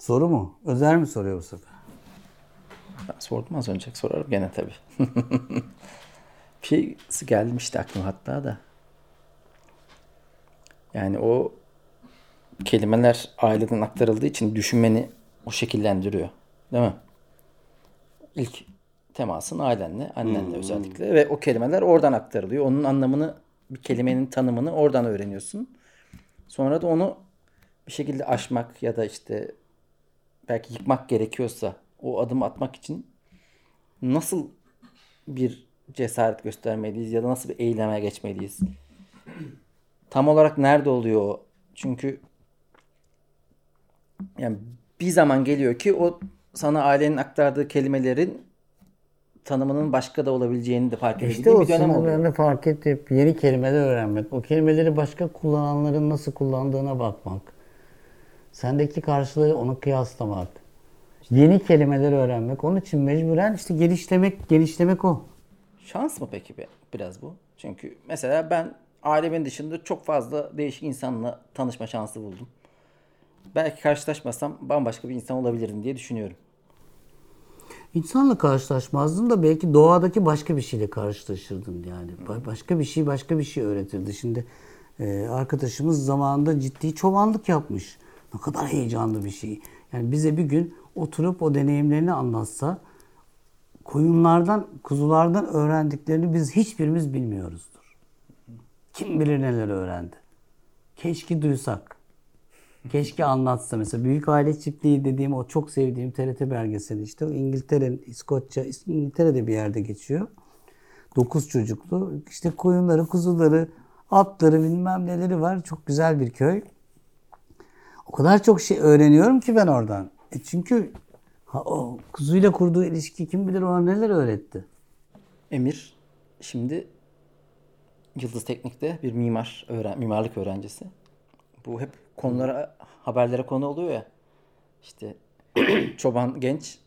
Soru mu? Özer mi soruyor bu sefer? Ben sordum az önce. Sorarım gene tabii. bir şey gelmişti aklıma hatta da. Yani o kelimeler aileden aktarıldığı için düşünmeni o şekillendiriyor. Değil mi? İlk temasın ailenle, annenle özellikle ve o kelimeler oradan aktarılıyor. Onun anlamını, bir kelimenin tanımını oradan öğreniyorsun. Sonra da onu bir şekilde aşmak ya da işte belki yıkmak gerekiyorsa o adımı atmak için nasıl bir cesaret göstermeliyiz ya da nasıl bir eyleme geçmeliyiz? Tam olarak nerede oluyor o? Çünkü yani bir zaman geliyor ki o sana ailenin aktardığı kelimelerin tanımının başka da olabileceğini de fark İşte edebildiğin o bir dönem oluyor. fark edip yeni kelimeler öğrenmek. O kelimeleri başka kullananların nasıl kullandığına bakmak. Sendeki karşılığı onu kıyaslamak. Yeni kelimeler öğrenmek. Onun için mecburen işte geliştirmek, geliştirmek o. Şans mı peki be, biraz bu? Çünkü mesela ben ailemin dışında çok fazla değişik insanla tanışma şansı buldum. Belki karşılaşmasam bambaşka bir insan olabilirdim diye düşünüyorum. İnsanla karşılaşmazdın da belki doğadaki başka bir şeyle karşılaşırdın yani. Ba- Başka bir şey başka bir şey öğretirdi. Şimdi e, arkadaşımız zamanında ciddi çobanlık yapmış. Ne kadar heyecanlı bir şey. Yani bize bir gün oturup o deneyimlerini anlatsa koyunlardan, kuzulardan öğrendiklerini biz hiçbirimiz bilmiyoruzdur. Kim bilir neler öğrendi. Keşke duysak. Keşke anlatsa mesela Büyük Aile Çiftliği dediğim o çok sevdiğim TRT belgeseli işte o İngiltere'nin İskoçya İngiltere'de bir yerde geçiyor. Dokuz çocuklu işte koyunları, kuzuları, atları bilmem neleri var. Çok güzel bir köy. O kadar çok şey öğreniyorum ki ben oradan. E çünkü ha, o kuzuyla kurduğu ilişki kim bilir ona neler öğretti. Emir şimdi Yıldız Teknik'te bir mimar öğren mimarlık öğrencisi. Bu hep konulara haberlere konu oluyor ya. İşte çoban genç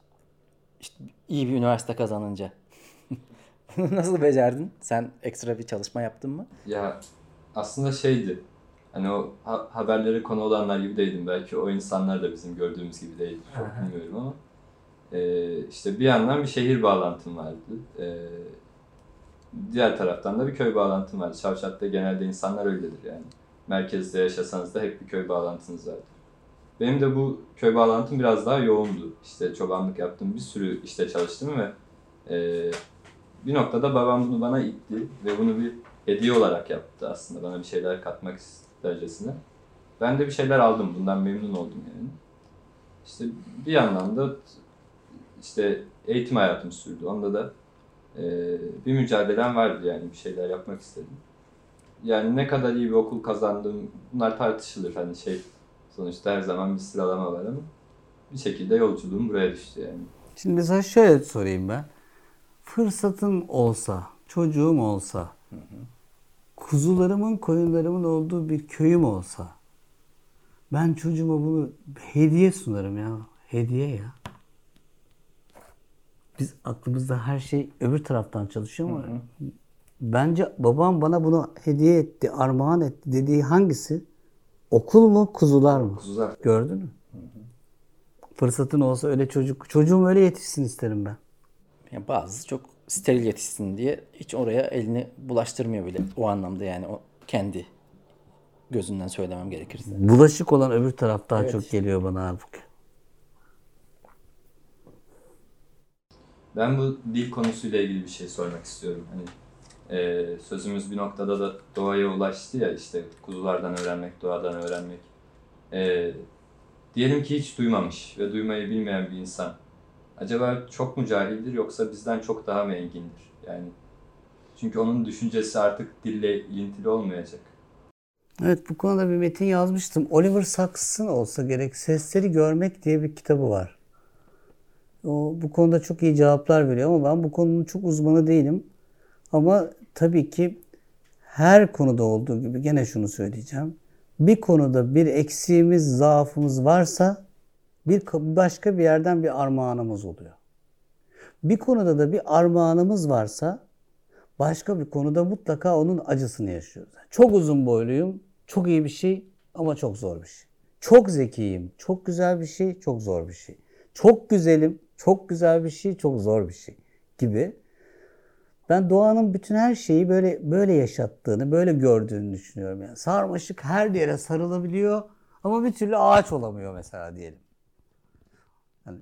işte iyi bir üniversite kazanınca. Bunu nasıl becerdin? Sen ekstra bir çalışma yaptın mı? Ya aslında şeydi. Hani o ha- haberlere konu olanlar gibi değildim. Belki o insanlar da bizim gördüğümüz gibi değildi. Çok bilmiyorum ama. Ee, işte bir yandan bir şehir bağlantım vardı. Ee, diğer taraftan da bir köy bağlantım vardı. Şavşat'ta genelde insanlar öyledir yani. Merkezde yaşasanız da hep bir köy bağlantınız vardır. Benim de bu köy bağlantım biraz daha yoğundu. İşte çobanlık yaptım, bir sürü işte çalıştım ve e, bir noktada babam bunu bana itti ve bunu bir hediye olarak yaptı aslında bana bir şeyler katmak istercesine. Ben de bir şeyler aldım. Bundan memnun oldum yani. İşte bir yandan da işte eğitim hayatım sürdü. Onda da e, bir mücadelem vardı yani bir şeyler yapmak istedim. Yani ne kadar iyi bir okul kazandım bunlar tartışılır hani şey sonuçta her zaman bir sıralama var ama bir şekilde yolculuğum buraya düştü yani. Şimdi mesela şöyle sorayım ben. Fırsatım olsa, çocuğum olsa, kuzularımın, koyunlarımın olduğu bir köyüm olsa, ben çocuğuma bunu hediye sunarım ya. Hediye ya. Biz aklımızda her şey öbür taraftan çalışıyor ama bence babam bana bunu hediye etti, armağan etti dediği hangisi? Okul mu, kuzular mı? Kuzular. Gördün mü? Fırsatın olsa öyle çocuk, çocuğum öyle yetişsin isterim ben. Yani bazısı çok steril yetişsin diye hiç oraya elini bulaştırmıyor bile o anlamda yani o kendi gözünden söylemem gerekirse. Bulaşık olan öbür taraf daha Evet çok geliyor bana halbuki. Ben bu dil konusuyla ilgili bir şey sormak istiyorum. Hani e, sözümüz bir noktada da doğaya ulaştı ya işte kuzulardan öğrenmek, doğadan öğrenmek. E, diyelim ki hiç duymamış ve duymayı bilmeyen bir insan. Acaba çok mu cahildir yoksa bizden çok daha mı engindir? Yani çünkü onun düşüncesi artık dille ilintili olmayacak. Evet bu konuda bir metin yazmıştım. Oliver Sacks'ın olsa gerek Sesleri Görmek diye bir kitabı var. O bu konuda çok iyi cevaplar veriyor ama ben bu konunun çok uzmanı değilim. Ama tabii ki her konuda olduğu gibi gene şunu söyleyeceğim. Bir konuda bir eksiğimiz, zaafımız varsa bir başka bir yerden bir armağanımız oluyor. Bir konuda da bir armağanımız varsa başka bir konuda mutlaka onun acısını yaşıyoruz. Çok uzun boyluyum, çok iyi bir şey ama çok zor bir şey. Çok zekiyim. Çok güzel bir şey, çok zor bir şey. Çok güzelim, çok güzel bir şey, çok zor bir şey gibi. Ben doğanın bütün her şeyi böyle böyle yaşattığını, böyle gördüğünü düşünüyorum. Yani sarmaşık her yere sarılabiliyor ama bir türlü ağaç olamıyor mesela diyelim. Yani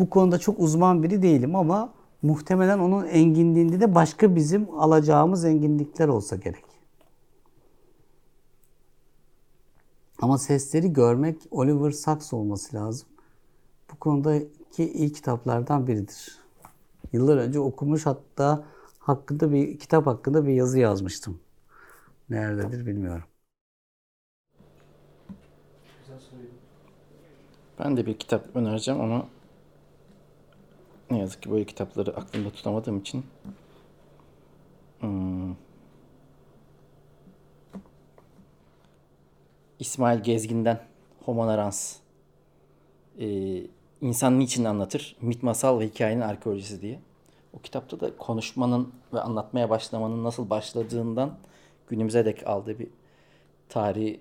bu konuda çok uzman biri değilim ama muhtemelen onun enginliğinde de başka bizim alacağımız enginlikler olsa gerek. Ama sesleri görmek Oliver Sacks olması lazım. Bu konudaki iyi kitaplardan biridir. Yıllar önce okumuş hatta hakkında bir kitap hakkında bir yazı yazmıştım. Nerededir bilmiyorum. Ben de bir kitap önereceğim ama ne yazık ki böyle kitapları aklımda tutamadığım için hmm. İsmail Gezgin'den Homo Narans ee, İnsan Niçin Anlatır? Mit, Masal ve Hikayenin Arkeolojisi diye. O kitapta da konuşmanın ve anlatmaya başlamanın nasıl başladığından günümüze dek aldığı bir tarihi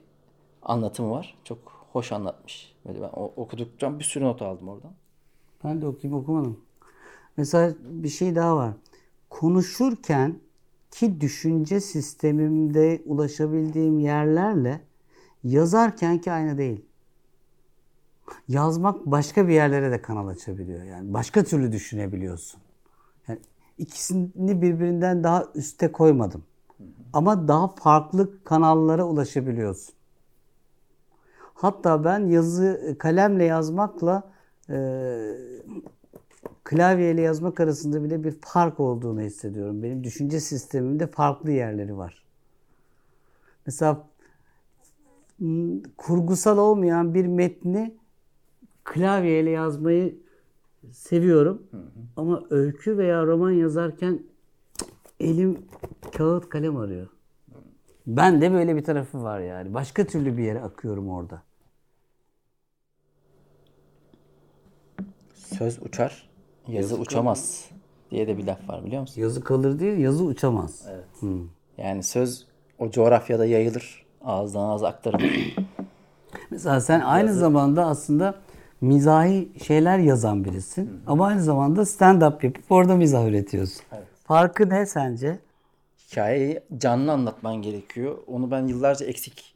anlatımı var. Çok hoş anlatmış. Böyle ben okudukça bir sürü not aldım oradan. Ben de okuyayım okumadım. Mesela bir şey daha var. Konuşurken ki düşünce sistemimde ulaşabildiğim yerlerle yazarken ki aynı değil. Yazmak başka bir yerlere de kanal açabiliyor. Yani başka türlü düşünebiliyorsun. Yani ikisini birbirinden daha üste koymadım. Ama daha farklı kanallara ulaşabiliyorsun. Hatta ben yazı kalemle yazmakla e, klavyeyle yazmak arasında bile bir fark olduğunu hissediyorum. Benim düşünce sistemimde farklı yerleri var. Mesela kurgusal olmayan bir metni klavyeyle yazmayı seviyorum. Hı hı. Ama öykü veya roman yazarken elim kağıt kalem arıyor. Ben de böyle bir tarafı var yani. Başka türlü bir yere akıyorum orada. Söz uçar, yazı, yazı uçamaz kalır. diye de bir laf var biliyor musun? Yazı kalır değil, yazı uçamaz. Evet. Hmm. Yani söz o coğrafyada yayılır, ağızdan ağza aktarılır. Mesela sen aynı yazı... zamanda aslında mizahi şeyler yazan birisin. Hı. Ama aynı zamanda stand-up yapıp orada mizah üretiyorsun. Evet. Farkı ne sence? Hikayeyi canlı anlatman gerekiyor. Onu ben yıllarca eksik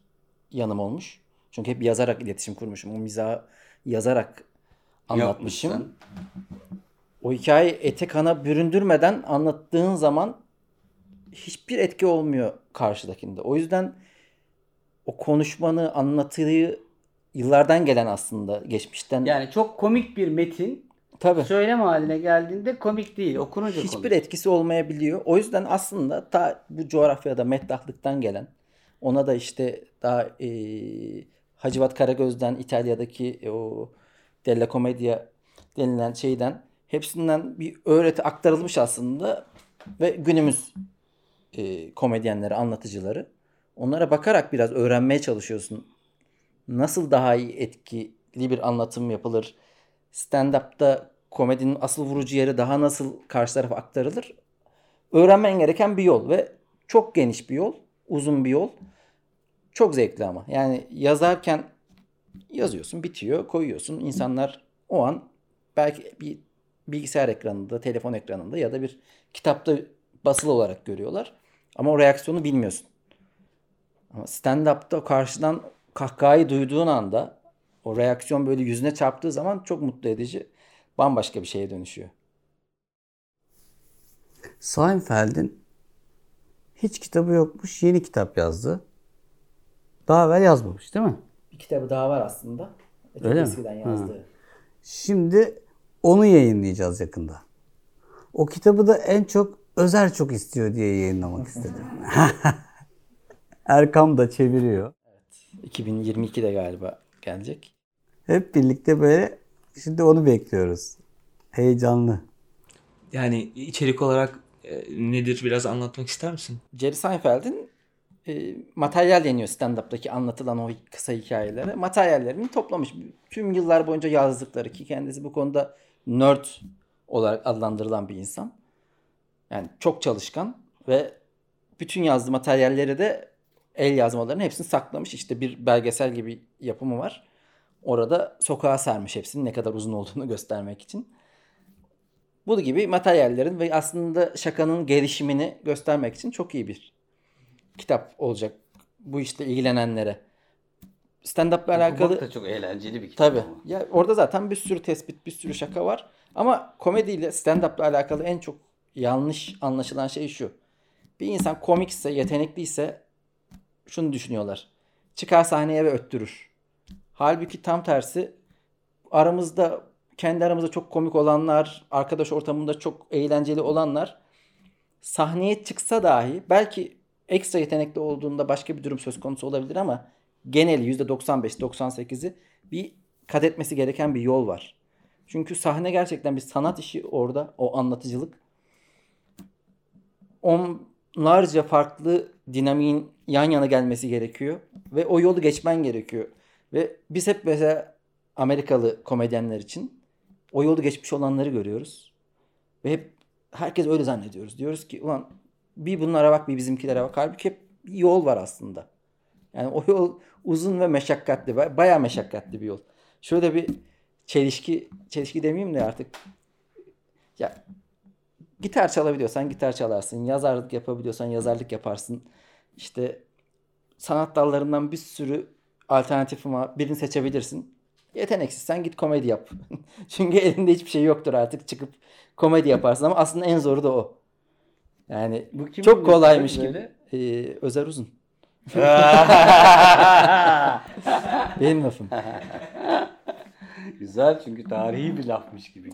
yanım olmuş. Çünkü hep yazarak iletişim kurmuşum. O mizahı yazarak anlatmışım. Yapmışsın. O hikayeyi ete kana büründürmeden anlattığın zaman hiçbir etki olmuyor karşıdakinde. O yüzden o konuşmanı, anlatıyı yıllardan gelen aslında geçmişten. Yani çok komik bir metin Tabii. söylem haline geldiğinde komik değil. Okununca Hiçbir komik. etkisi olmayabiliyor. O yüzden aslında ta bu coğrafyada meddahlıktan gelen ona da işte daha e, Hacivat Karagöz'den İtalya'daki e, o Della Commedia denilen şeyden hepsinden bir öğreti aktarılmış aslında ve günümüz e, komedyenleri, anlatıcıları onlara bakarak biraz öğrenmeye çalışıyorsun nasıl daha iyi etkili bir anlatım yapılır? Stand-up'ta komedinin asıl vurucu yeri daha nasıl karşı tarafa aktarılır? Öğrenmen gereken bir yol ve çok geniş bir yol, uzun bir yol. Çok zevkli ama. Yani yazarken yazıyorsun, bitiyor, koyuyorsun. İnsanlar o an belki bir bilgisayar ekranında, telefon ekranında ya da bir kitapta basılı olarak görüyorlar. Ama o reaksiyonu bilmiyorsun. Ama stand-up'ta karşıdan kahkahayı duyduğun anda o reaksiyon böyle yüzüne çarptığı zaman çok mutlu edici. Bambaşka bir şeye dönüşüyor. Seinfeld'in hiç kitabı yokmuş. Yeni kitap yazdı. Daha evvel yazmamış değil mi? Bir kitabı daha var aslında. Çok Öyle eskiden mi? yazdığı. Ha. Şimdi onu yayınlayacağız yakında. O kitabı da en çok Özer çok istiyor diye yayınlamak istedim. Erkam da çeviriyor. 2022'de galiba gelecek. Hep birlikte böyle şimdi onu bekliyoruz. Heyecanlı. Yani içerik olarak e, nedir biraz anlatmak ister misin? Jerry Seinfeld'in e, materyal deniyor stand-up'taki anlatılan o kısa hikayelere. Materyallerini toplamış. Tüm yıllar boyunca yazdıkları ki kendisi bu konuda nerd olarak adlandırılan bir insan. Yani çok çalışkan ve bütün yazdığı materyalleri de el yazmalarının hepsini saklamış. İşte bir belgesel gibi yapımı var. Orada sokağa sermiş hepsinin ne kadar uzun olduğunu göstermek için. Bu gibi materyallerin ve aslında şakanın gelişimini göstermek için çok iyi bir kitap olacak bu işte ilgilenenlere. Stand-up'la alakalı da çok eğlenceli bir kitap Tabii. ama. Ya orada zaten bir sürü tespit, bir sürü şaka var. Ama komediyle stand-up'la alakalı en çok yanlış anlaşılan şey şu. Bir insan komikse, yetenekliyse şunu düşünüyorlar. Çıkar sahneye ve öttürür. Halbuki tam tersi aramızda kendi aramızda çok komik olanlar, arkadaş ortamında çok eğlenceli olanlar sahneye çıksa dahi belki ekstra yetenekli olduğunda başka bir durum söz konusu olabilir ama geneli %95-98'i bir kat etmesi gereken bir yol var. Çünkü sahne gerçekten bir sanat işi orada o anlatıcılık. Onlarca farklı dinamiğin yan yana gelmesi gerekiyor ve o yolu geçmen gerekiyor. Ve biz hep mesela Amerikalı komedyenler için o yolu geçmiş olanları görüyoruz. Ve hep herkes öyle zannediyoruz. Diyoruz ki ulan bir bunlara bak bir bizimkilere bak. Halbuki hep bir yol var aslında. Yani o yol uzun ve meşakkatli. ba- Bayağı meşakkatli bir yol. Şöyle bir çelişki, çelişki demeyeyim de artık. Ya gitar çalabiliyorsan gitar çalarsın. Yazarlık yapabiliyorsan yazarlık yaparsın. İşte sanat dallarından bir sürü alternatifim var. Birini seçebilirsin. Yeteneksizsen git komedi yap. Çünkü elinde hiçbir şey yoktur artık çıkıp komedi yaparsın ama aslında en zoru da o. Yani Bu kimin çok kolaymış gibi. Ee, Özer Uzun. Benim lafım. Güzel çünkü tarihi bir lafmış gibi.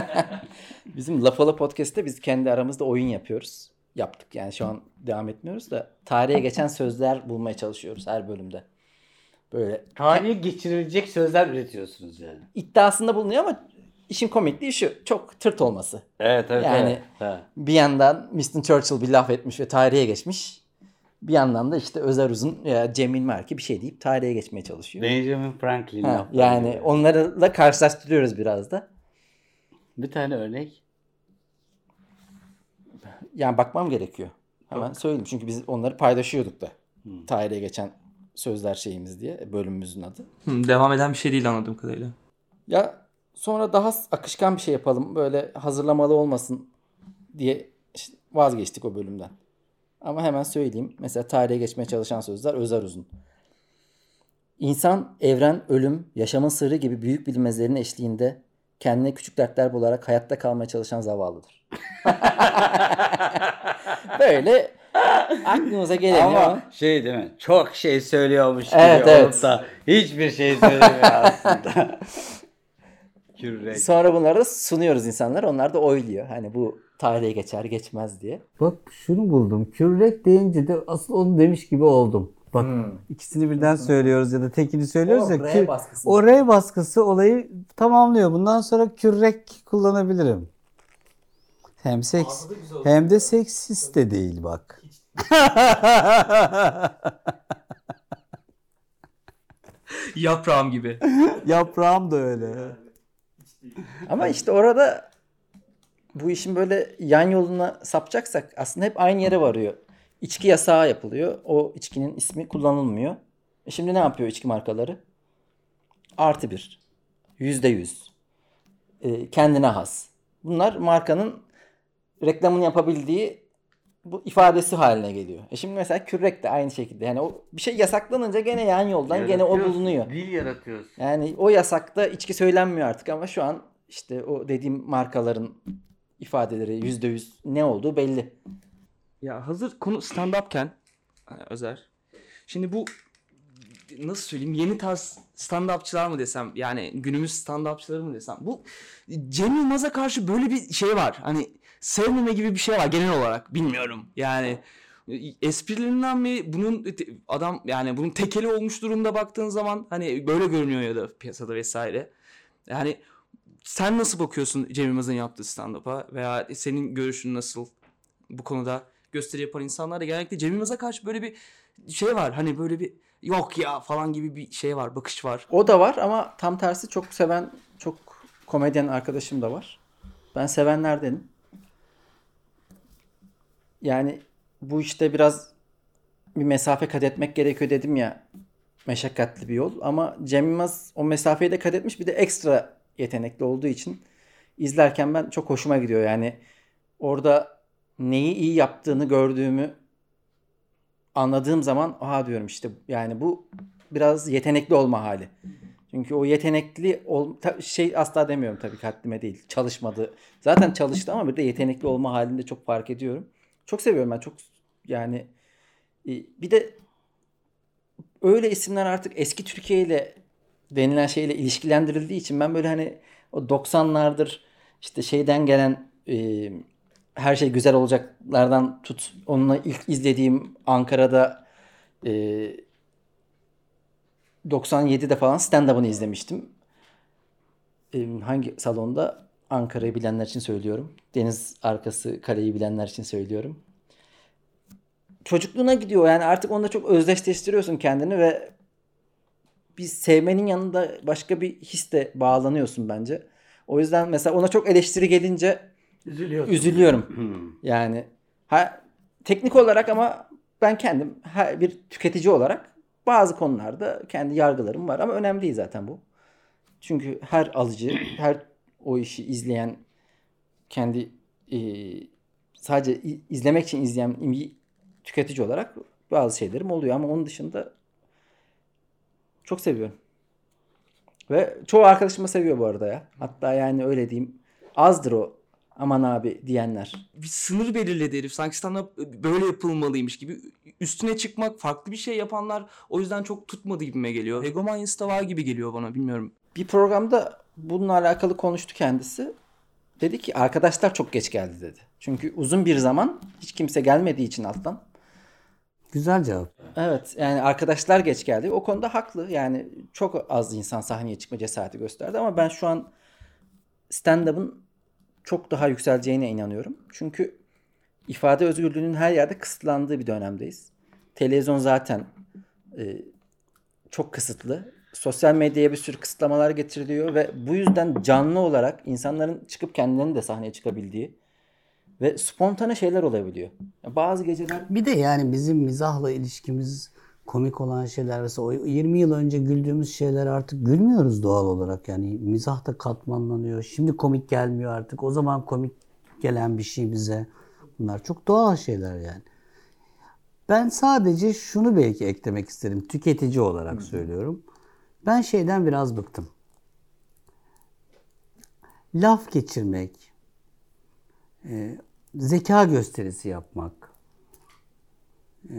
Bizim Lafalı Podcast'te biz kendi aramızda oyun yapıyoruz. Yaptık yani şu an devam etmiyoruz da tarihe geçen sözler bulmaya çalışıyoruz her bölümde. Böyle Tarihe geçirilecek sözler üretiyorsunuz yani. iddiasında bulunuyor ama işin komikliği şu. Çok tırt olması. Evet evet. Yani- evet. Ha. Bir yandan Winston Churchill bir laf etmiş ve tarihe geçmiş. Bir yandan da işte Özer Uzun ya Cemil Merki bir şey deyip tarihe geçmeye çalışıyor. Benjamin Franklin Ha, yani gibi. onlarla karşılaştırıyoruz biraz da. Bir tane örnek. Yani bakmam gerekiyor. Hemen söyleyeyim çünkü biz onları paylaşıyorduk da. Tarihe geçen sözler şeyimiz diye bölümümüzün adı. Hı, devam eden bir şey değil anladığım kadarıyla. Ya sonra daha akışkan bir şey yapalım. Böyle hazırlamalı olmasın diye vazgeçtik o bölümden. Ama hemen söyleyeyim. Mesela tarihe geçmeye çalışan sözler Özer Uzun. İnsan, evren, ölüm, yaşamın sırrı gibi büyük bilinmezlerin eşliğinde kendine küçük dertler bularak hayatta kalmaya çalışan zavallıdır. Böyle aklınıza geleni Ama şey değil mi? Çok şey söylüyormuş gibi Evet, olup evet. da hiçbir şey söylemiyor aslında. Sonra bunları da sunuyoruz insanlara. Onlar da oyluyor. Hani bu tarihe geçer geçmez diye. Bak şunu buldum. Kürek deyince de asıl onu demiş gibi oldum. Bak ikisini birden söylüyoruz ya da tekini söylüyoruz O ya. R baskısı. o R baskısı olayı tamamlıyor. Bundan sonra kürek kullanabilirim. Hem seks hem de seksist de değil bak. Yaprağım gibi. Yaprağım da öyle. Ama işte orada bu işin böyle yan yoluna sapacaksak aslında hep aynı yere varıyor. İçki yasağı yapılıyor. O içkinin ismi kullanılmıyor. E şimdi ne yapıyor içki markaları? Artı bir. Yüzde yüz. E, kendine has. Bunlar markanın reklamını yapabildiği bu ifadesi haline geliyor. E şimdi mesela kürek de aynı şekilde. Yani o bir şey yasaklanınca gene yan yoldan gene o bulunuyor. Dil yaratıyorsun. Yani o yasakta içki söylenmiyor artık ama şu an işte o dediğim markaların ifadeleri yüzde yüz ne olduğu belli. Ya hazır konu stand-up'ken Özer. Şimdi bu nasıl söyleyeyim yeni tarz stand-upçılar mı desem yani günümüz stand-upçıları mı desem bu Cem Yılmaz'a karşı böyle bir şey var. Hani sevmeme gibi bir şey var genel olarak bilmiyorum. Yani esprilerinden mi bunun adam yani bunun tekeli olmuş durumda baktığın zaman hani böyle görünüyor ya da piyasada vesaire. Yani sen nasıl bakıyorsun Cem Yılmaz'ın yaptığı stand-up'a veya senin görüşün nasıl bu konuda gösteri yapan insanlar da genellikle Cem Yılmaz'a karşı böyle bir şey var. Hani böyle bir yok ya falan gibi bir şey var, bakış var. O da var ama tam tersi çok seven çok komedyen arkadaşım da var. Ben sevenlerdenim. Yani bu işte biraz bir mesafe kat etmek gerekiyor dedim ya. Meşakkatli bir yol ama Cem Yılmaz o mesafeyi de kat etmiş bir de ekstra yetenekli olduğu için izlerken ben çok hoşuma gidiyor. Yani orada neyi iyi yaptığını gördüğümü anladığım zaman aha diyorum işte yani bu biraz yetenekli olma hali. Çünkü o yetenekli ol, şey asla demiyorum tabii ki haddime değil. Çalışmadı. Zaten çalıştı ama bir de yetenekli olma halinde çok fark ediyorum. Çok seviyorum ben. Çok yani e, bir de öyle isimler artık eski Türkiye ile denilen şeyle ilişkilendirildiği için ben böyle hani o 90'lardır işte şeyden gelen e, her şey güzel olacaklardan tut onunla ilk izlediğim Ankara'da e, 97'de falan stand-up'ını izlemiştim. E, hangi salonda? Ankara'yı bilenler için söylüyorum. Deniz arkası kaleyi bilenler için söylüyorum. Çocukluğuna gidiyor yani artık onda çok özdeşleştiriyorsun kendini ve bir sevmenin yanında başka bir hisle bağlanıyorsun bence. O yüzden mesela ona çok eleştiri gelince Üzülüyorsun. üzülüyorum. Hmm. Yani ha, teknik olarak ama ben kendim ha, bir tüketici olarak bazı konularda kendi yargılarım var ama önemli değil zaten bu. Çünkü her alıcı, her o işi izleyen kendi e, sadece izlemek için izleyen bir tüketici olarak bazı şeylerim oluyor ama onun dışında çok seviyorum. Ve çoğu arkadaşım da seviyor bu arada ya. Hatta yani öyle diyeyim azdır o aman abi diyenler. bir sınır belirledi herif. Sanki stand-up böyle yapılmalıymış gibi. Üstüne çıkmak, farklı bir şey yapanlar o yüzden çok tutmadı gibime geliyor. Egomanyası da var gibi geliyor bana bilmiyorum. Bir programda bununla alakalı konuştu kendisi. Dedi ki arkadaşlar çok geç geldi dedi. Çünkü uzun bir zaman hiç kimse gelmediği için alttan. Güzel cevap. Evet yani arkadaşlar geç geldi. O konuda haklı. Yani çok az insan sahneye çıkma cesareti gösterdi ama ben şu an stand-up'ın çok daha yükseleceğine inanıyorum. Çünkü ifade özgürlüğünün her yerde kısıtlandığı bir dönemdeyiz. Televizyon zaten e, çok kısıtlı. Sosyal medyaya bir sürü kısıtlamalar getiriliyor ve bu yüzden canlı olarak insanların çıkıp kendilerinin de sahneye çıkabildiği ve spontane şeyler olabiliyor. Bazı geceler Bir de yani bizim mizahla ilişkimiz komik olan şeyler mesela o 20 yıl önce güldüğümüz şeyler artık gülmüyoruz doğal olarak yani mizah da katmanlanıyor. Şimdi komik gelmiyor artık. O zaman komik gelen bir şey bize. Bunlar çok doğal şeyler yani. Ben sadece şunu belki eklemek isterim. Tüketici olarak söylüyorum. Ben şeyden biraz bıktım. Laf geçirmek, e, zeka gösterisi yapmak, e,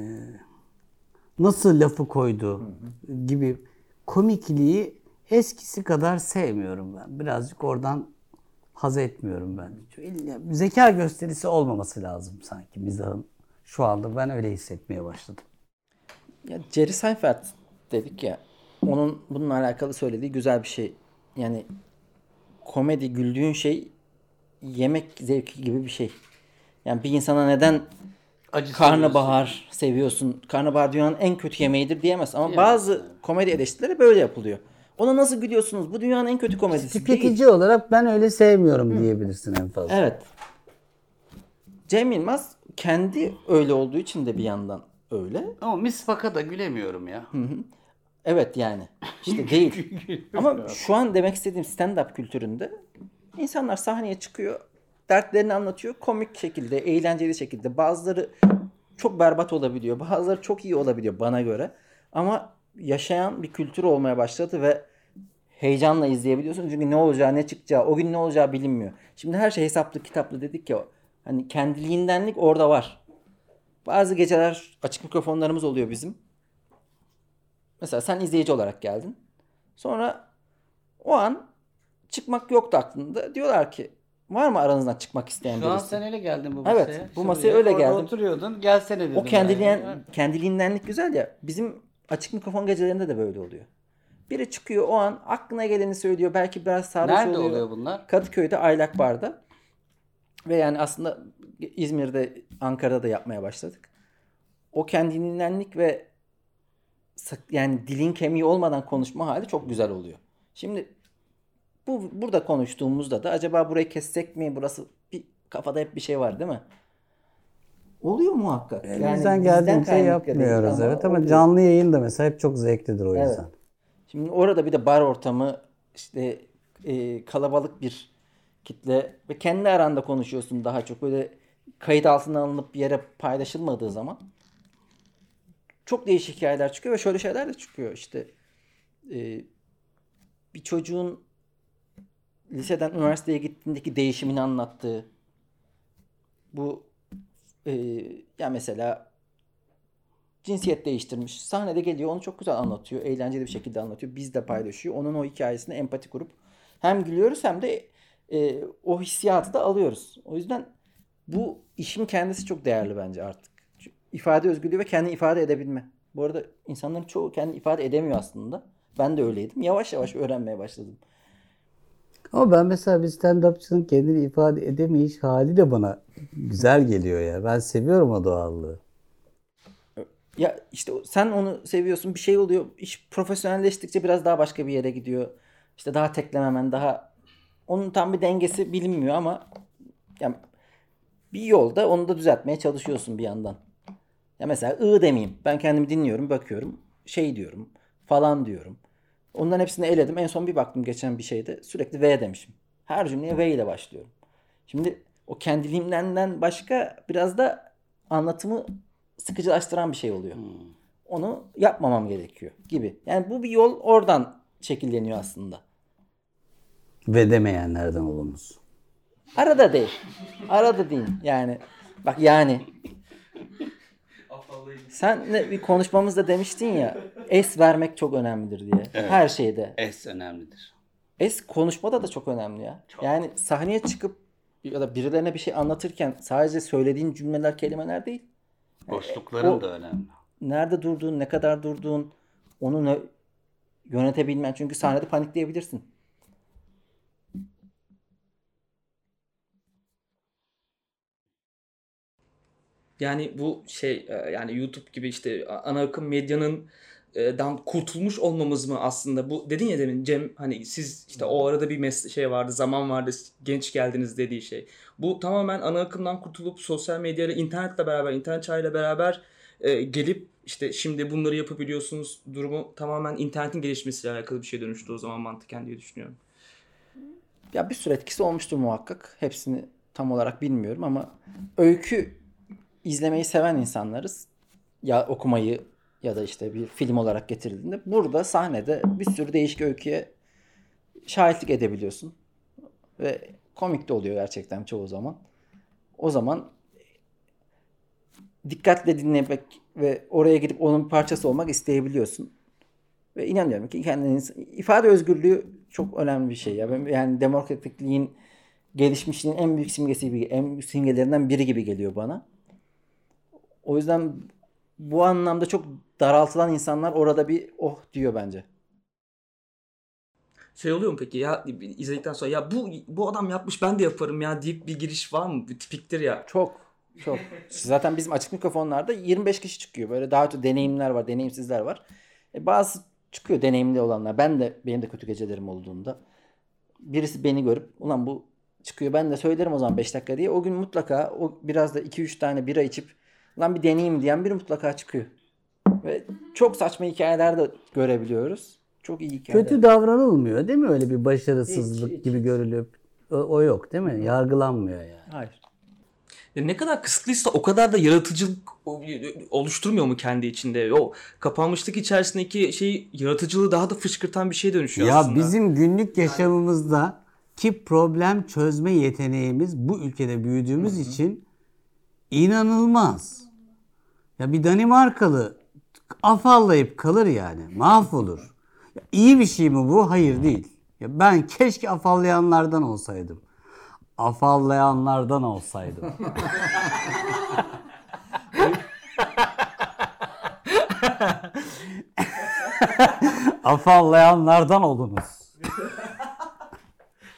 nasıl lafı koydu gibi komikliği eskisi kadar sevmiyorum ben. Birazcık oradan haz etmiyorum ben. Zeka gösterisi olmaması lazım sanki mizahın. Şu anda ben öyle hissetmeye başladım. Ya Jerry Seinfeld dedik ya. Onun bununla alakalı söylediği güzel bir şey. Yani komedi güldüğün şey yemek zevki gibi bir şey. Yani bir insana neden karnabahar seviyorsun? Karnabahar dünyanın en kötü yemeğidir diyemez. Ama bazı komedi eleştirileri böyle yapılıyor. Ona nasıl gülüyorsunuz? Bu dünyanın en kötü komedisi değil. Tüketici olarak ben öyle sevmiyorum diyebilirsin en fazla. Evet. Cem Yılmaz kendi öyle olduğu için de bir yandan öyle. Ama misfaka da gülemiyorum ya. Evet yani. İşte değil. Ama şu an demek istediğim stand-up kültüründe insanlar sahneye çıkıyor, dertlerini anlatıyor komik şekilde, eğlenceli şekilde. Bazıları çok berbat olabiliyor, bazıları çok iyi olabiliyor bana göre. Ama yaşayan bir kültür olmaya başladı ve heyecanla izleyebiliyorsun. Çünkü ne olacağı, ne çıkacağı, o gün ne olacağı bilinmiyor. Şimdi her şey hesaplı, kitaplı dedik ya. Hani kendiliğindenlik orada var. Bazı geceler açık mikrofonlarımız oluyor bizim. Mesela sen izleyici olarak geldin. Sonra o an çıkmak yoktu aklında. Diyorlar ki var mı aranızdan çıkmak isteyen Şu an birisi? sen öyle geldin bu Evet, masaya. bu masaya öyle geldim. Oturuyordun gelsene dedim. O kendiliğen, yani. kendiliğindenlik güzel ya. Bizim açık mikrofon gecelerinde de böyle oluyor. Biri çıkıyor o an aklına geleni söylüyor. Belki biraz sarhoş Nerede oluyor. oluyor bunlar? Kadıköy'de Aylak Bar'da. Ve yani aslında İzmir'de, Ankara'da da yapmaya başladık. O kendiliğindenlik ve yani dilin kemiği olmadan konuşma hali çok güzel oluyor. Şimdi bu burada konuştuğumuzda da acaba burayı kessek mi? Burası bir kafada hep bir şey var değil mi? oluyor muhakkak. Elimizden geldiğince yapmıyoruz evet ama oluyor. canlı yayın da mesela hep çok zevklidir o Evet. yüzden. Şimdi orada bir de bar ortamı işte e, kalabalık bir kitle ve kendi aranda konuşuyorsun daha çok böyle kayıt altına alınıp bir yere paylaşılmadığı zaman çok değişik hikayeler çıkıyor ve şöyle şeyler de çıkıyor işte e, bir çocuğun liseden üniversiteye gittiğindeki değişimini anlattığı bu e, ya mesela cinsiyet değiştirmiş. Sahnede geliyor onu çok güzel anlatıyor. Eğlenceli bir şekilde anlatıyor. Biz de paylaşıyor. Onun o hikayesine empati kurup hem gülüyoruz hem de e, o hissiyatı da alıyoruz. O yüzden bu işin kendisi çok değerli bence artık. Çünkü İfade özgürlüğü ve kendini ifade edebilme. Bu arada insanların çoğu kendini ifade edemiyor aslında. Ben de öyleydim. Yavaş yavaş öğrenmeye başladım. Ama ben mesela bir stand-upçının kendini ifade edemeyiş hali de bana güzel geliyor ya. Ben seviyorum o doğallığı. Ya işte sen onu seviyorsun bir şey oluyor. İş profesyonelleştikçe biraz daha başka bir yere gidiyor. İşte daha teklememen daha onun tam bir dengesi bilinmiyor ama yani bir yolda onu da düzeltmeye çalışıyorsun bir yandan. Ya mesela ı demeyeyim. Ben kendimi dinliyorum, bakıyorum. Şey diyorum falan diyorum. Onların hepsini eledim. En son bir baktım geçen bir şeyde sürekli V demişim. Her cümleye V ile başlıyorum. Şimdi o kendiliğimden başka biraz da anlatımı sıkıcılaştıran bir şey oluyor. Onu yapmamam gerekiyor gibi. Yani bu bir yol oradan şekilleniyor aslında. Ve demeyenlerden olunuz. Arada değil. Arada değil. Yani bak yani sen ne bir konuşmamızda demiştin ya es vermek çok önemlidir diye. Her şeyde. Es önemlidir. Es konuşmada da çok önemli ya. Yani sahneye çıkıp ya da birilerine bir şey anlatırken sadece söylediğin cümleler, kelimeler değil. Boşlukların o- da önemli. Nerede durduğun, ne kadar durduğun, onu ne- yönetebilmen. Çünkü sahnede panikleyebilirsin. Yani bu şey e, yani YouTube gibi işte ana akım medyanın e, dan kurtulmuş olmamız mı aslında bu dedin ya demin Cem hani siz işte o arada bir mes şey vardı zaman vardı genç geldiniz dediği şey. Bu tamamen ana akımdan kurtulup sosyal medyayla internetle beraber internet çağıyla beraber e, gelip işte şimdi bunları yapabiliyorsunuz durumu tamamen internetin gelişmesiyle alakalı bir şey dönüştü o zaman mantıken diye düşünüyorum. Ya bir sürü etkisi olmuştur muhakkak. Hepsini tam olarak bilmiyorum ama öykü izlemeyi seven insanlarız. Ya okumayı ya da işte bir film olarak getirildiğinde burada sahnede bir sürü değişik öyküye şahitlik edebiliyorsun. Ve komik de oluyor gerçekten çoğu zaman. O zaman dikkatle dinlemek ve oraya gidip onun bir parçası olmak isteyebiliyorsun. Ve inanıyorum ki kendiniz ifade özgürlüğü çok önemli bir şey ya. Yani demokratikliğin gelişmişliğin en büyük simgesi gibi, en büyük simgelerinden biri gibi geliyor bana. O yüzden bu anlamda çok daraltılan insanlar orada bir oh diyor bence. Şey oluyor mu peki ya izledikten sonra ya bu bu adam yapmış ben de yaparım ya deyip bir giriş var mı? Bir tipiktir ya. Çok çok. Zaten bizim açık mikrofonlarda 25 kişi çıkıyor. Böyle daha öte deneyimler var, deneyimsizler var. E bazı çıkıyor deneyimli olanlar. Ben de benim de kötü gecelerim olduğunda. Birisi beni görüp ulan bu çıkıyor ben de söylerim o zaman 5 dakika diye. O gün mutlaka o biraz da 2-3 tane bira içip lan bir deneyeyim diyen biri mutlaka çıkıyor. Ve çok saçma hikayeler de görebiliyoruz. Çok iyi hikayeler. Kötü davranılmıyor değil mi? Öyle bir başarısızlık Hiç, hiç. gibi görülüp o, o yok değil mi? Yargılanmıyor yani. Hayır. Ya ne kadar kısıtlıysa o kadar da yaratıcılık oluşturmuyor mu kendi içinde? O kapanmışlık içerisindeki şey yaratıcılığı daha da fışkırtan bir şeye dönüşüyor Ya aslında. bizim günlük yaşamımızda ki problem çözme yeteneğimiz bu ülkede büyüdüğümüz için inanılmaz. Ya bir Danimarkalı afallayıp kalır yani. Mahvolur. Ya iyi bir şey mi bu? Hayır değil. Ya ben keşke afallayanlardan olsaydım. Afallayanlardan olsaydım. Afallayanlardan olunuz.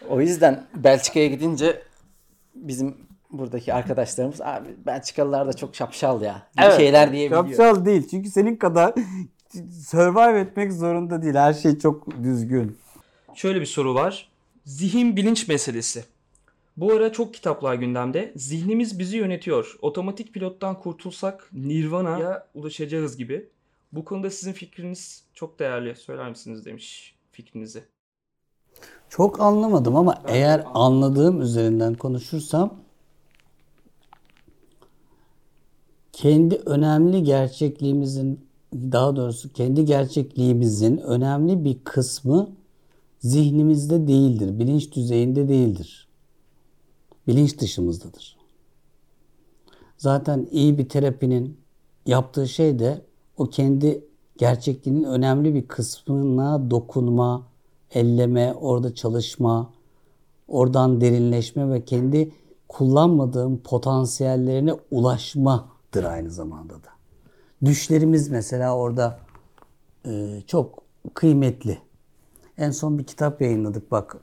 O yüzden Belçika'ya gidince bizim buradaki arkadaşlarımız abi Belçikalılar da çok şapşal ya gibi şeyler diyebiliyor. Şapşal değil. Çünkü senin kadar survive etmek zorunda değil. Her şey çok düzgün. Şöyle bir soru var. Zihin bilinç meselesi. Bu ara çok kitaplar gündemde. Zihnimiz bizi yönetiyor. Otomatik pilottan kurtulsak Nirvana'ya ulaşacağız gibi. Bu konuda sizin fikriniz çok değerli. Söyler misiniz demiş fikrinizi. Çok anlamadım ama eğer anladığım üzerinden konuşursam kendi önemli gerçekliğimizin daha doğrusu kendi gerçekliğimizin önemli bir kısmı zihnimizde değildir, bilinç düzeyinde değildir. Bilinç dışımızdadır. Zaten iyi bir terapinin yaptığı şey de o kendi gerçekliğinin önemli bir kısmına dokunma, elleme, orada çalışma, oradan derinleşme ve kendi kullanmadığım potansiyellerine ulaşmadır aynı zamanda da. Düşlerimiz mesela orada e, çok kıymetli. En son bir kitap yayınladık bak.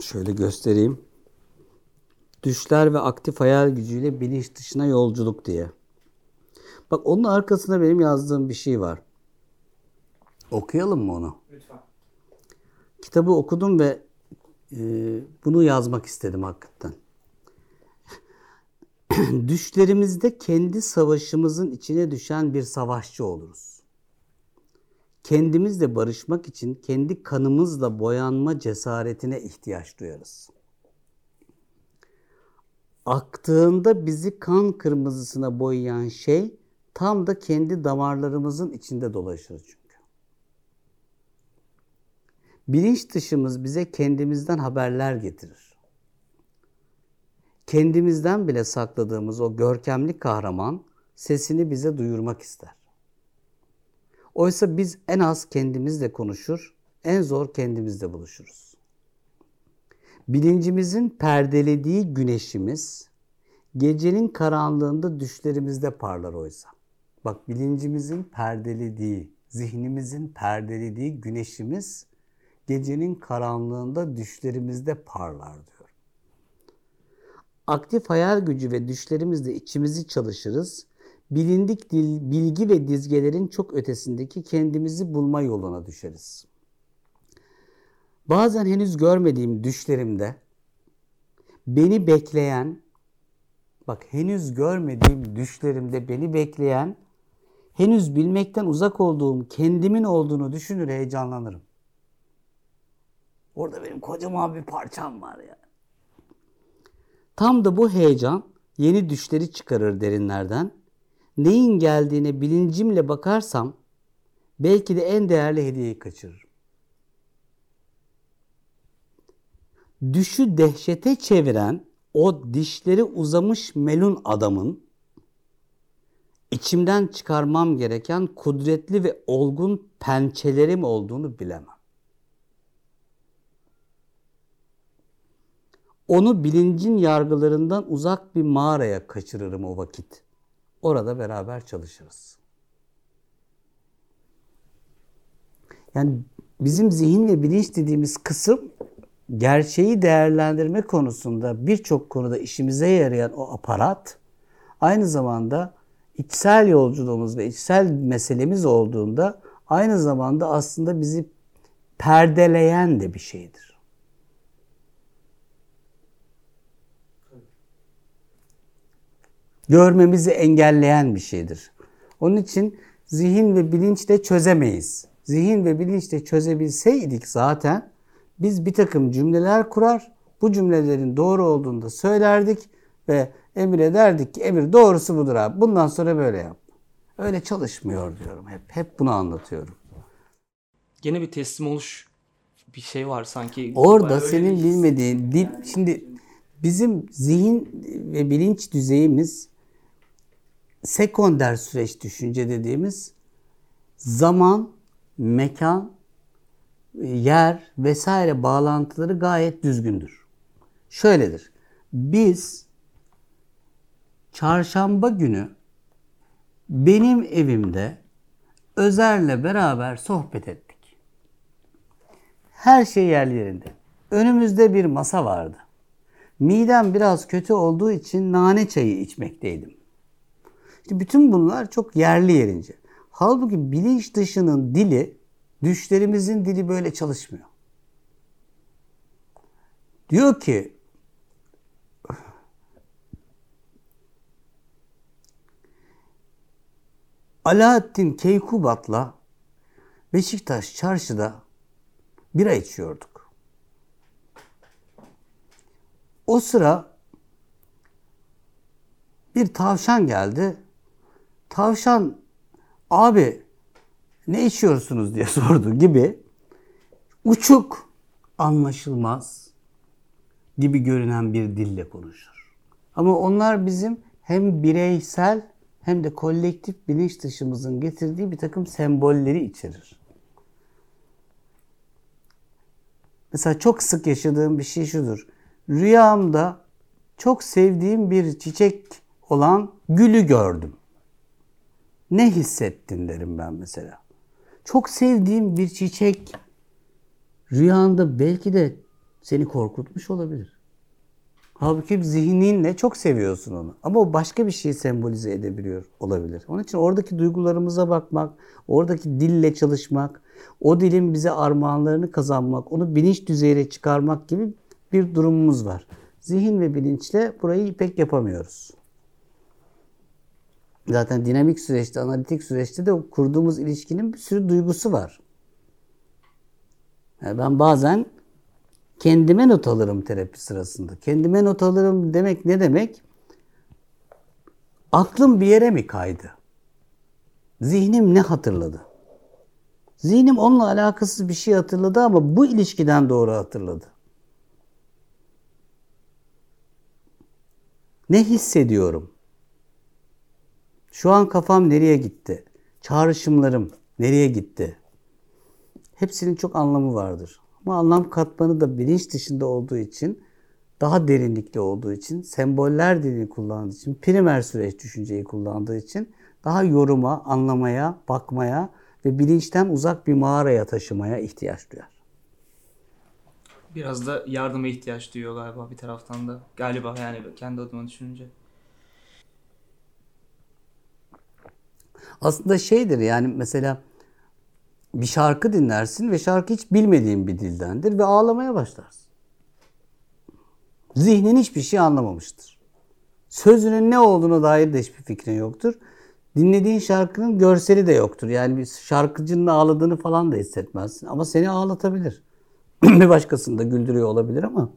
Şöyle göstereyim. Düşler ve aktif hayal gücüyle bilinç dışına yolculuk diye. Bak onun arkasında benim yazdığım bir şey var. Okuyalım mı onu? Lütfen. Kitabı okudum ve e, bunu yazmak istedim hakikaten. Düşlerimizde kendi savaşımızın içine düşen bir savaşçı oluruz. Kendimizle barışmak için kendi kanımızla boyanma cesaretine ihtiyaç duyarız. Aktığında bizi kan kırmızısına boyayan şey tam da kendi damarlarımızın içinde dolaşır çünkü. Bilinç dışımız bize kendimizden haberler getirir. Kendimizden bile sakladığımız o görkemli kahraman sesini bize duyurmak ister. Oysa biz en az kendimizle konuşur, en zor kendimizle buluşuruz. Bilincimizin perdelediği güneşimiz gecenin karanlığında düşlerimizde parlar oysa. Bak bilincimizin perdelediği, zihnimizin perdelediği güneşimiz gecenin karanlığında düşlerimizde parlar diyor. Aktif hayal gücü ve düşlerimizle içimizi çalışırız. Bilindik dil, bilgi ve dizgelerin çok ötesindeki kendimizi bulma yoluna düşeriz. Bazen henüz görmediğim düşlerimde beni bekleyen, bak henüz görmediğim düşlerimde beni bekleyen, henüz bilmekten uzak olduğum kendimin olduğunu düşünür heyecanlanırım. Orada benim kocaman bir parçam var ya. Tam da bu heyecan yeni düşleri çıkarır derinlerden. Neyin geldiğine bilincimle bakarsam belki de en değerli hediyeyi kaçırırım. Düşü dehşete çeviren o dişleri uzamış melun adamın içimden çıkarmam gereken kudretli ve olgun pençelerim olduğunu bilemem. Onu bilincin yargılarından uzak bir mağaraya kaçırırım o vakit. Orada beraber çalışırız. Yani bizim zihin ve bilinç dediğimiz kısım gerçeği değerlendirme konusunda birçok konuda işimize yarayan o aparat aynı zamanda içsel yolculuğumuz ve içsel meselemiz olduğunda aynı zamanda aslında bizi perdeleyen de bir şeydir. Görmemizi engelleyen bir şeydir. Onun için zihin ve bilinçle çözemeyiz. Zihin ve bilinçle çözebilseydik zaten biz bir takım cümleler kurar, bu cümlelerin doğru olduğunu da söylerdik ve Emir'e derdik ki Emir doğrusu budur abi. Bundan sonra böyle yap. Öyle çalışmıyor diyorum hep. Hep bunu anlatıyorum. Gene bir teslim oluş bir şey var sanki. Orada senin bilmediğin dil şimdi bizim zihin ve bilinç düzeyimiz sekonder süreç düşünce dediğimiz zaman, mekan, yer vesaire bağlantıları gayet düzgündür. Şöyledir. Biz çarşamba günü benim evimde Özer'le beraber sohbet ettik. Her şey yerli yerinde. Önümüzde bir masa vardı. Midem biraz kötü olduğu için nane çayı içmekteydim. Bütün bunlar çok yerli yerince. Halbuki bilinç dışının dili, düşlerimizin dili böyle çalışmıyor. Diyor ki Alaaddin Keykubat'la Beşiktaş çarşıda bira içiyorduk. O sıra bir tavşan geldi. Tavşan abi ne içiyorsunuz diye sordu gibi uçuk, anlaşılmaz gibi görünen bir dille konuşur. Ama onlar bizim hem bireysel hem de kolektif bilinç dışımızın getirdiği bir takım sembolleri içerir. Mesela çok sık yaşadığım bir şey şudur. Rüyamda çok sevdiğim bir çiçek olan gülü gördüm. Ne hissettin derim ben mesela. Çok sevdiğim bir çiçek rüyanda belki de seni korkutmuş olabilir. Halbuki zihninle çok seviyorsun onu. Ama o başka bir şeyi sembolize edebiliyor olabilir. Onun için oradaki duygularımıza bakmak, oradaki dille çalışmak, o dilin bize armağanlarını kazanmak, onu bilinç düzeyine çıkarmak gibi bir durumumuz var. Zihin ve bilinçle burayı pek yapamıyoruz. Zaten dinamik süreçte, analitik süreçte de kurduğumuz ilişkinin bir sürü duygusu var. Yani ben bazen kendime not alırım terapi sırasında. Kendime not alırım demek ne demek? Aklım bir yere mi kaydı? Zihnim ne hatırladı? Zihnim onunla alakasız bir şey hatırladı ama bu ilişkiden doğru hatırladı. Ne hissediyorum? Şu an kafam nereye gitti? Çağrışımlarım nereye gitti? Hepsinin çok anlamı vardır. Ama anlam katmanı da bilinç dışında olduğu için, daha derinlikli olduğu için, semboller dilini kullandığı için, primer süreç düşünceyi kullandığı için daha yoruma, anlamaya, bakmaya ve bilinçten uzak bir mağaraya taşımaya ihtiyaç duyar. Biraz da yardıma ihtiyaç duyuyor galiba bir taraftan da. Galiba yani kendi adıma düşününce. Aslında şeydir yani mesela bir şarkı dinlersin ve şarkı hiç bilmediğin bir dildendir ve ağlamaya başlarsın. Zihnin hiçbir şey anlamamıştır. Sözünün ne olduğuna dair de hiçbir fikrin yoktur. Dinlediğin şarkının görseli de yoktur. Yani bir şarkıcının ağladığını falan da hissetmezsin. Ama seni ağlatabilir. bir başkasını da güldürüyor olabilir ama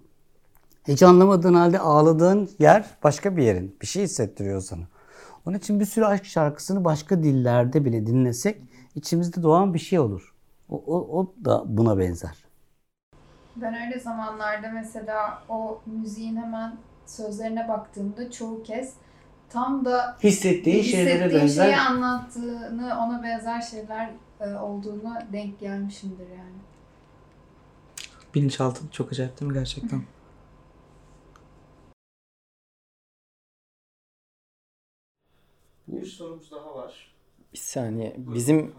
hiç anlamadığın halde ağladığın yer başka bir yerin. Bir şey hissettiriyor sana. Onun için bir sürü aşk şarkısını başka dillerde bile dinlesek içimizde doğan bir şey olur. O, o, o da buna benzer. Ben öyle zamanlarda mesela o müziğin hemen sözlerine baktığımda çoğu kez tam da Hissettiğin şeylere hissettiğim benzer. şeyi anlattığını, ona benzer şeyler e, olduğunu denk gelmişimdir yani. Bilinçaltı çok acayip değil mi gerçekten? Bir sorumuz daha var. Bir saniye. Bizim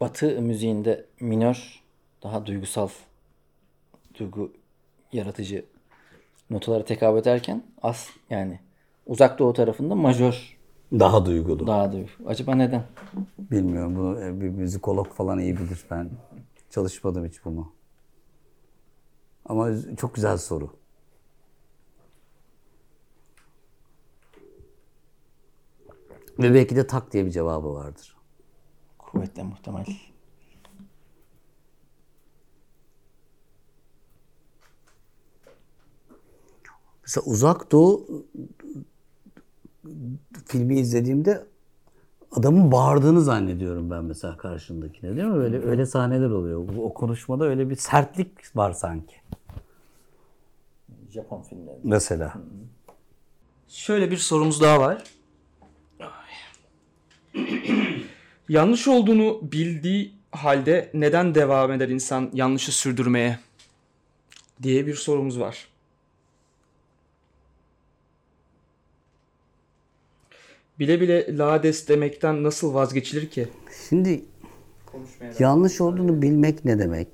Batı müziğinde minör daha duygusal, duygu yaratıcı notalara tekabül ederken as yani uzak doğu tarafında majör Daha duygulu. daha duygu. Acaba neden? Bilmiyorum bunu e, bir müzikolog falan iyi bilir. Ben çalışmadım hiç bunu. Ama çok güzel soru. Ve belki de tak diye bir cevabı vardır. Kuvvetle muhtemel. Mesela Uzak Doğu filmi izlediğimde adamın bağırdığını zannediyorum ben mesela karşındakine değil mi? Öyle öyle sahneler oluyor. O konuşmada öyle bir sertlik var sanki. Japon filmleri. Mesela. Şöyle bir sorumuz daha var. Yanlış olduğunu bildiği halde neden devam eder insan yanlışı sürdürmeye? diye bir sorumuz var. Bile bile lades demekten nasıl vazgeçilir ki? Şimdi yanlış olduğunu bilmek ne demek?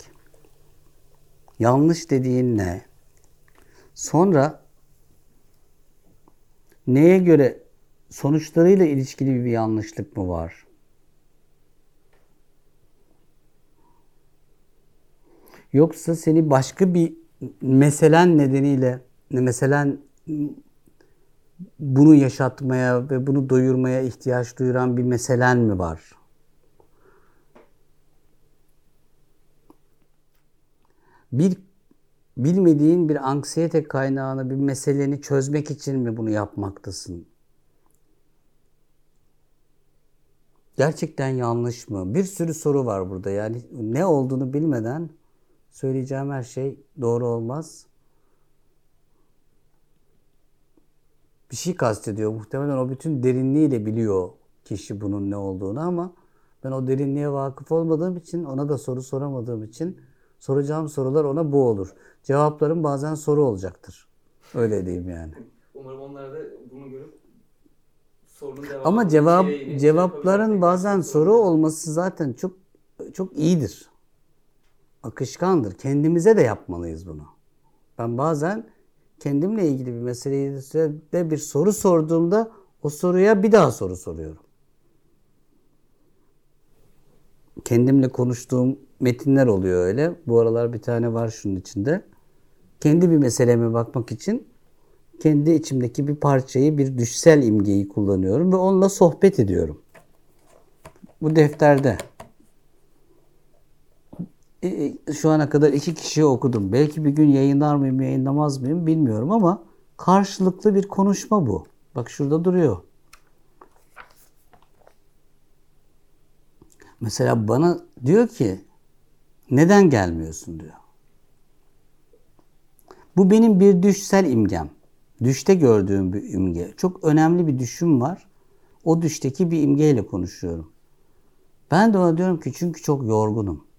Yanlış dediğin ne? Sonra neye göre sonuçlarıyla ilişkili bir yanlışlık mı var? Yoksa seni başka bir meselen nedeniyle meselen bunu yaşatmaya ve bunu doyurmaya ihtiyaç duyuran bir meselen mi var? Bir bilmediğin bir anksiyete kaynağını, bir meseleni çözmek için mi bunu yapmaktasın? Gerçekten yanlış mı? Bir sürü soru var burada. Yani ne olduğunu bilmeden söyleyeceğim her şey doğru olmaz. Bir şey kastediyor. Muhtemelen o bütün derinliğiyle biliyor kişi bunun ne olduğunu ama ben o derinliğe vakıf olmadığım için, ona da soru soramadığım için soracağım sorular ona bu olur. Cevaplarım bazen soru olacaktır. Öyle diyeyim yani. Umarım onlar da bunu görüp sorunun devamı Ama cevap cevapların bazen soru olması zaten çok çok iyidir. Akışkandır. Kendimize de yapmalıyız bunu. Ben bazen kendimle ilgili bir meseleyi de bir soru sorduğumda o soruya bir daha soru soruyorum. Kendimle konuştuğum metinler oluyor öyle. Bu aralar bir tane var şunun içinde. Kendi bir meseleme bakmak için kendi içimdeki bir parçayı, bir düşsel imgeyi kullanıyorum ve onunla sohbet ediyorum. Bu defterde. E, e, Şu ana kadar iki kişiye okudum. Belki bir gün yayınlar mıyım, yayınlamaz mıyım bilmiyorum ama karşılıklı bir konuşma bu. Bak şurada duruyor. Mesela bana diyor ki neden gelmiyorsun diyor. Bu benim bir düşsel imgem. Düşte gördüğüm bir imge. Çok önemli bir düşüm var. O düşteki bir imgeyle konuşuyorum. Ben de ona diyorum ki çünkü çok yorgunum.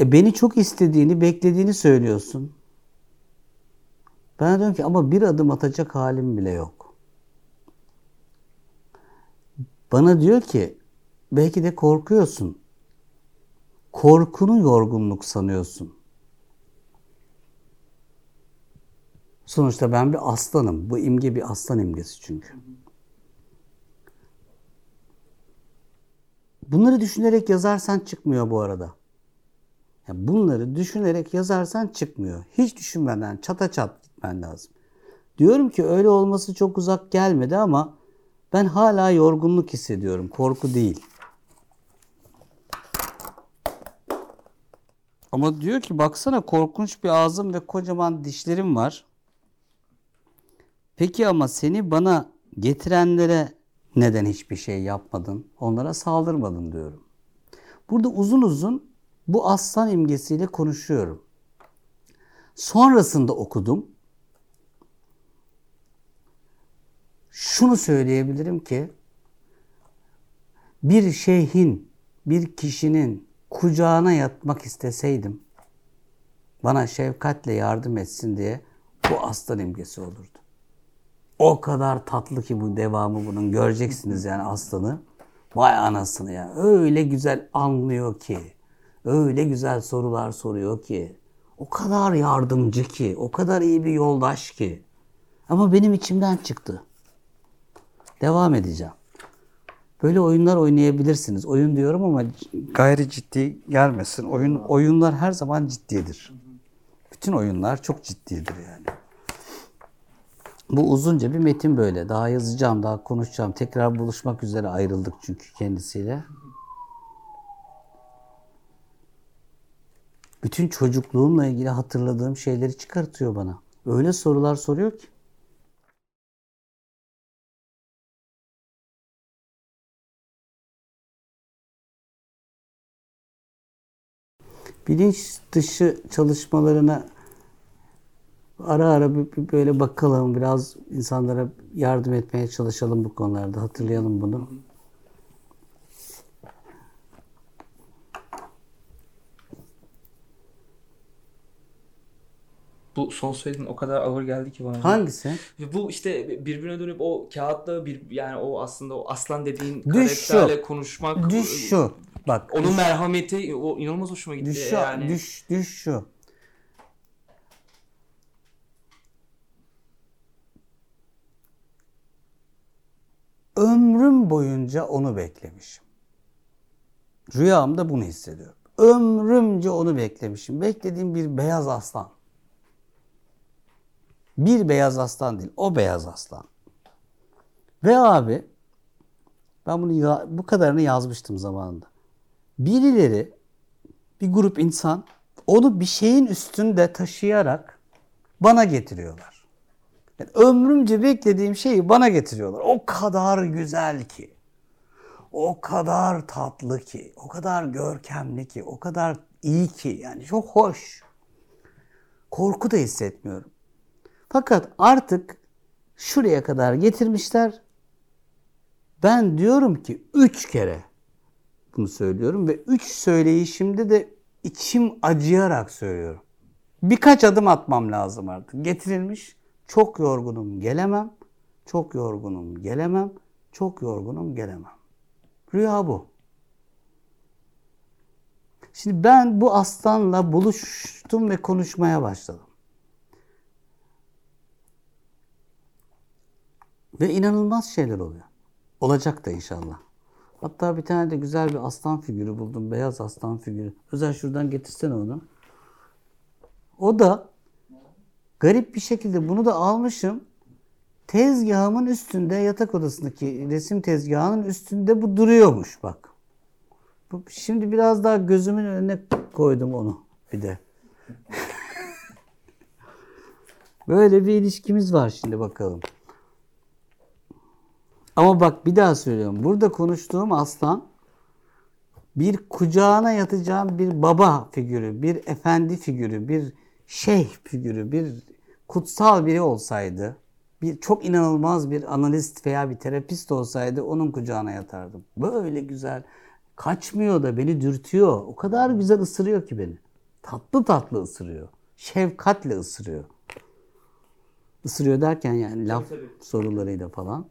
E beni çok istediğini, beklediğini söylüyorsun. Ben diyorum ki ama bir adım atacak halim bile yok. Bana diyor ki belki de korkuyorsun. Korkunu yorgunluk sanıyorsun. Sonuçta ben bir aslanım. Bu imge bir aslan imgesi çünkü. Bunları düşünerek yazarsan çıkmıyor bu arada. Ya bunları düşünerek yazarsan çıkmıyor. Hiç düşünmeden çata çat gitmen lazım. Diyorum ki öyle olması çok uzak gelmedi ama ben hala yorgunluk hissediyorum. Korku değil. Ama diyor ki baksana korkunç bir ağzım ve kocaman dişlerim var. Peki ama seni bana getirenlere neden hiçbir şey yapmadın? Onlara saldırmadın diyorum. Burada uzun uzun bu aslan imgesiyle konuşuyorum. Sonrasında okudum. Şunu söyleyebilirim ki bir şeyhin, bir kişinin kucağına yatmak isteseydim bana şefkatle yardım etsin diye bu aslan imgesi olurdu. O kadar tatlı ki bu devamı bunun. Göreceksiniz yani aslanı. Vay anasını ya. Öyle güzel anlıyor ki. Öyle güzel sorular soruyor ki. O kadar yardımcı ki. O kadar iyi bir yoldaş ki. Ama benim içimden çıktı. Devam edeceğim. Böyle oyunlar oynayabilirsiniz. Oyun diyorum ama gayri ciddi gelmesin. Oyun oyunlar her zaman ciddidir. Bütün oyunlar çok ciddidir yani. Bu uzunca bir metin böyle. Daha yazacağım, daha konuşacağım. Tekrar buluşmak üzere ayrıldık çünkü kendisiyle. Bütün çocukluğumla ilgili hatırladığım şeyleri çıkartıyor bana. Öyle sorular soruyor ki. Bilinç dışı çalışmalarına ara ara böyle bakalım, biraz insanlara yardım etmeye çalışalım bu konularda. Hatırlayalım bunu. Bu son söylediğin o kadar ağır geldi ki bana. Hangisi? Bu işte birbirine dönüp o kağıtla bir yani o aslında o aslan dediğin Düş şu. karakterle konuşmak. Düş şu. Bak. Onun düş, merhameti o inanılmaz hoşuma gitti. düş, şu, yani. düş, düş şu. Ömrüm boyunca onu beklemişim. Rüyamda bunu hissediyorum. Ömrümce onu beklemişim. Beklediğim bir beyaz aslan. Bir beyaz aslan değil, o beyaz aslan. Ve abi ben bunu ya- bu kadarını yazmıştım zamanında. Birileri bir grup insan onu bir şeyin üstünde taşıyarak bana getiriyorlar. Yani ömrümce beklediğim şeyi bana getiriyorlar. O kadar güzel ki. O kadar tatlı ki, o kadar görkemli ki, o kadar iyi ki. Yani çok hoş. Korku da hissetmiyorum. Fakat artık şuraya kadar getirmişler. Ben diyorum ki üç kere bunu söylüyorum ve üç söyleyişimde de içim acıyarak söylüyorum. Birkaç adım atmam lazım artık. Getirilmiş. Çok yorgunum gelemem. Çok yorgunum gelemem. Çok yorgunum gelemem. Rüya bu. Şimdi ben bu aslanla buluştum ve konuşmaya başladım. Ve inanılmaz şeyler oluyor. Olacak da inşallah. Hatta bir tane de güzel bir aslan figürü buldum. Beyaz aslan figürü. Özel şuradan getirsene onu. O da garip bir şekilde bunu da almışım. Tezgahımın üstünde yatak odasındaki resim tezgahının üstünde bu duruyormuş bak. Şimdi biraz daha gözümün önüne koydum onu bir de. Böyle bir ilişkimiz var şimdi bakalım. Ama bak bir daha söylüyorum. Burada konuştuğum aslan bir kucağına yatacağım bir baba figürü, bir efendi figürü, bir şeyh figürü, bir kutsal biri olsaydı, bir çok inanılmaz bir analist veya bir terapist olsaydı onun kucağına yatardım. Böyle güzel, kaçmıyor da beni dürtüyor. O kadar güzel ısırıyor ki beni. Tatlı tatlı ısırıyor. Şefkatle ısırıyor. Isırıyor derken yani laf tabii. sorularıyla falan.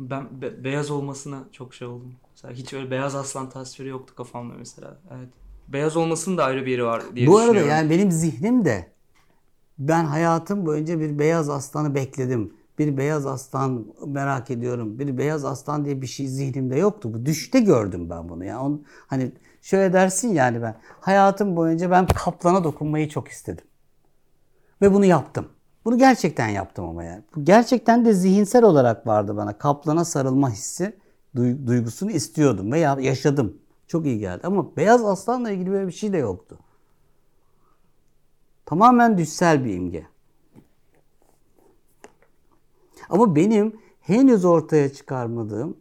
Ben be- beyaz olmasına çok şey oldum. Mesela hiç öyle beyaz aslan tasviri yoktu kafamda mesela. Evet. Beyaz olmasının da ayrı bir yeri var diye Bu arada yani benim zihnim de ben hayatım boyunca bir beyaz aslanı bekledim. Bir beyaz aslan merak ediyorum. Bir beyaz aslan diye bir şey zihnimde yoktu. Bu düşte gördüm ben bunu. Yani on, hani şöyle dersin yani ben hayatım boyunca ben kaplana dokunmayı çok istedim. Ve bunu yaptım. Bunu gerçekten yaptım ama yani. Bu gerçekten de zihinsel olarak vardı bana. Kaplana sarılma hissi, duy- duygusunu istiyordum ve ya- yaşadım. Çok iyi geldi. Ama beyaz aslanla ilgili böyle bir şey de yoktu. Tamamen düşsel bir imge. Ama benim henüz ortaya çıkarmadığım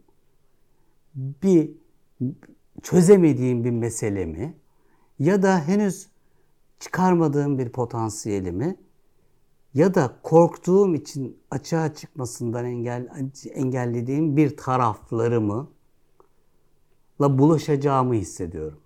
bir çözemediğim bir meselemi ya da henüz çıkarmadığım bir potansiyelimi ya da korktuğum için açığa çıkmasından engel, engellediğim bir taraflarımı la bulaşacağımı hissediyorum.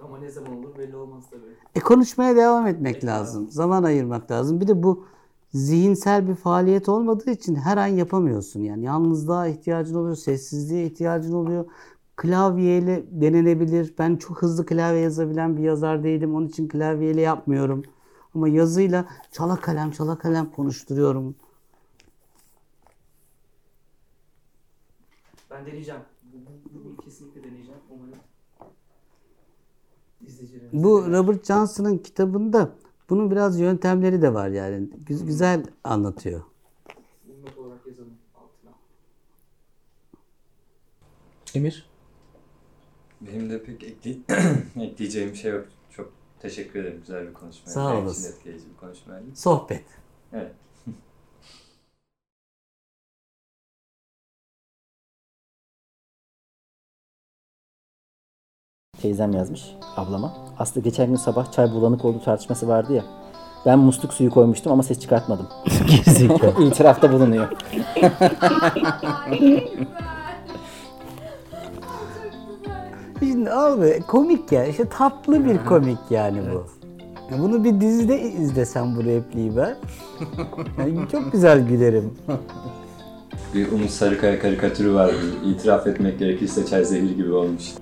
Ama ne zaman olur belli olmaz tabii. E konuşmaya devam etmek lazım. Zaman ayırmak lazım. Bir de bu zihinsel bir faaliyet olmadığı için her an yapamıyorsun. Yani yalnızlığa ihtiyacın oluyor, sessizliğe ihtiyacın oluyor. Klavyeyle denenebilir. Ben çok hızlı klavye yazabilen bir yazar değilim. Onun için klavyeyle yapmıyorum. Ama yazıyla çala kalem çala kalem konuşturuyorum. Ben deneyeceğim. Bu, bu, bu kesinlikle deneyeceğim. Umarım izleyicilerimiz Bu Robert Johnson'ın kitabında bunun biraz yöntemleri de var yani. Gü- Güzel anlatıyor. not olarak yazalım altına. Emir? Benim de pek ekle- ekleyeceğim bir şey yok. Çok teşekkür ederim. Güzel bir konuşmaydı. Sağ Benim için olasın. etkileyici bir konuşmaydı. Sohbet. Evet. Teyzem yazmış ablama. Aslı geçen gün sabah çay bulanık oldu tartışması vardı ya. Ben musluk suyu koymuştum ama ses çıkartmadım. İtirafta bulunuyor. Şimdi abi komik ya. İşte tatlı bir komik yani bu. Ya bunu bir dizide izlesem bu repliği ben. Yani çok güzel gülerim. Bir Umut Sarıkaya karikatürü vardı. İtiraf etmek gerekirse çay zehir gibi olmuş.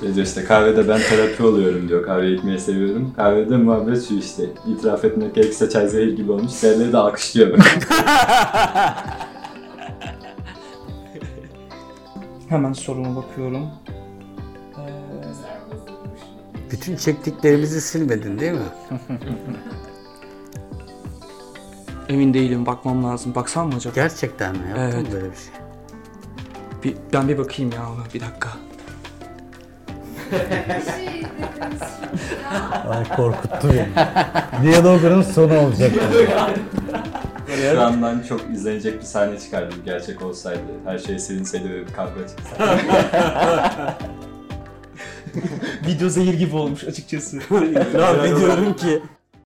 Şey diyor işte kahvede ben terapi oluyorum diyor. Kahve içmeyi seviyorum. Kahvede muhabbet şu işte. İtiraf etmek gerekirse çay zehir gibi olmuş. Diğerleri de alkışlıyor böyle. Hemen soruma bakıyorum. Ee, Bütün çektiklerimizi silmedin değil mi? emin değilim bakmam lazım. Baksam mı acaba? Gerçekten mi? Yaptın mı Evet. böyle bir şey? Bir, ben bir bakayım ya ona bir dakika. Ay korkuttu beni. Diyalogların sonu olacak. Şu andan çok izlenecek bir sahne çıkardı. Gerçek olsaydı. Her şey silinseydi ve bir kavga çıksaydı. Video zehir gibi olmuş açıkçası. ya diyorum ki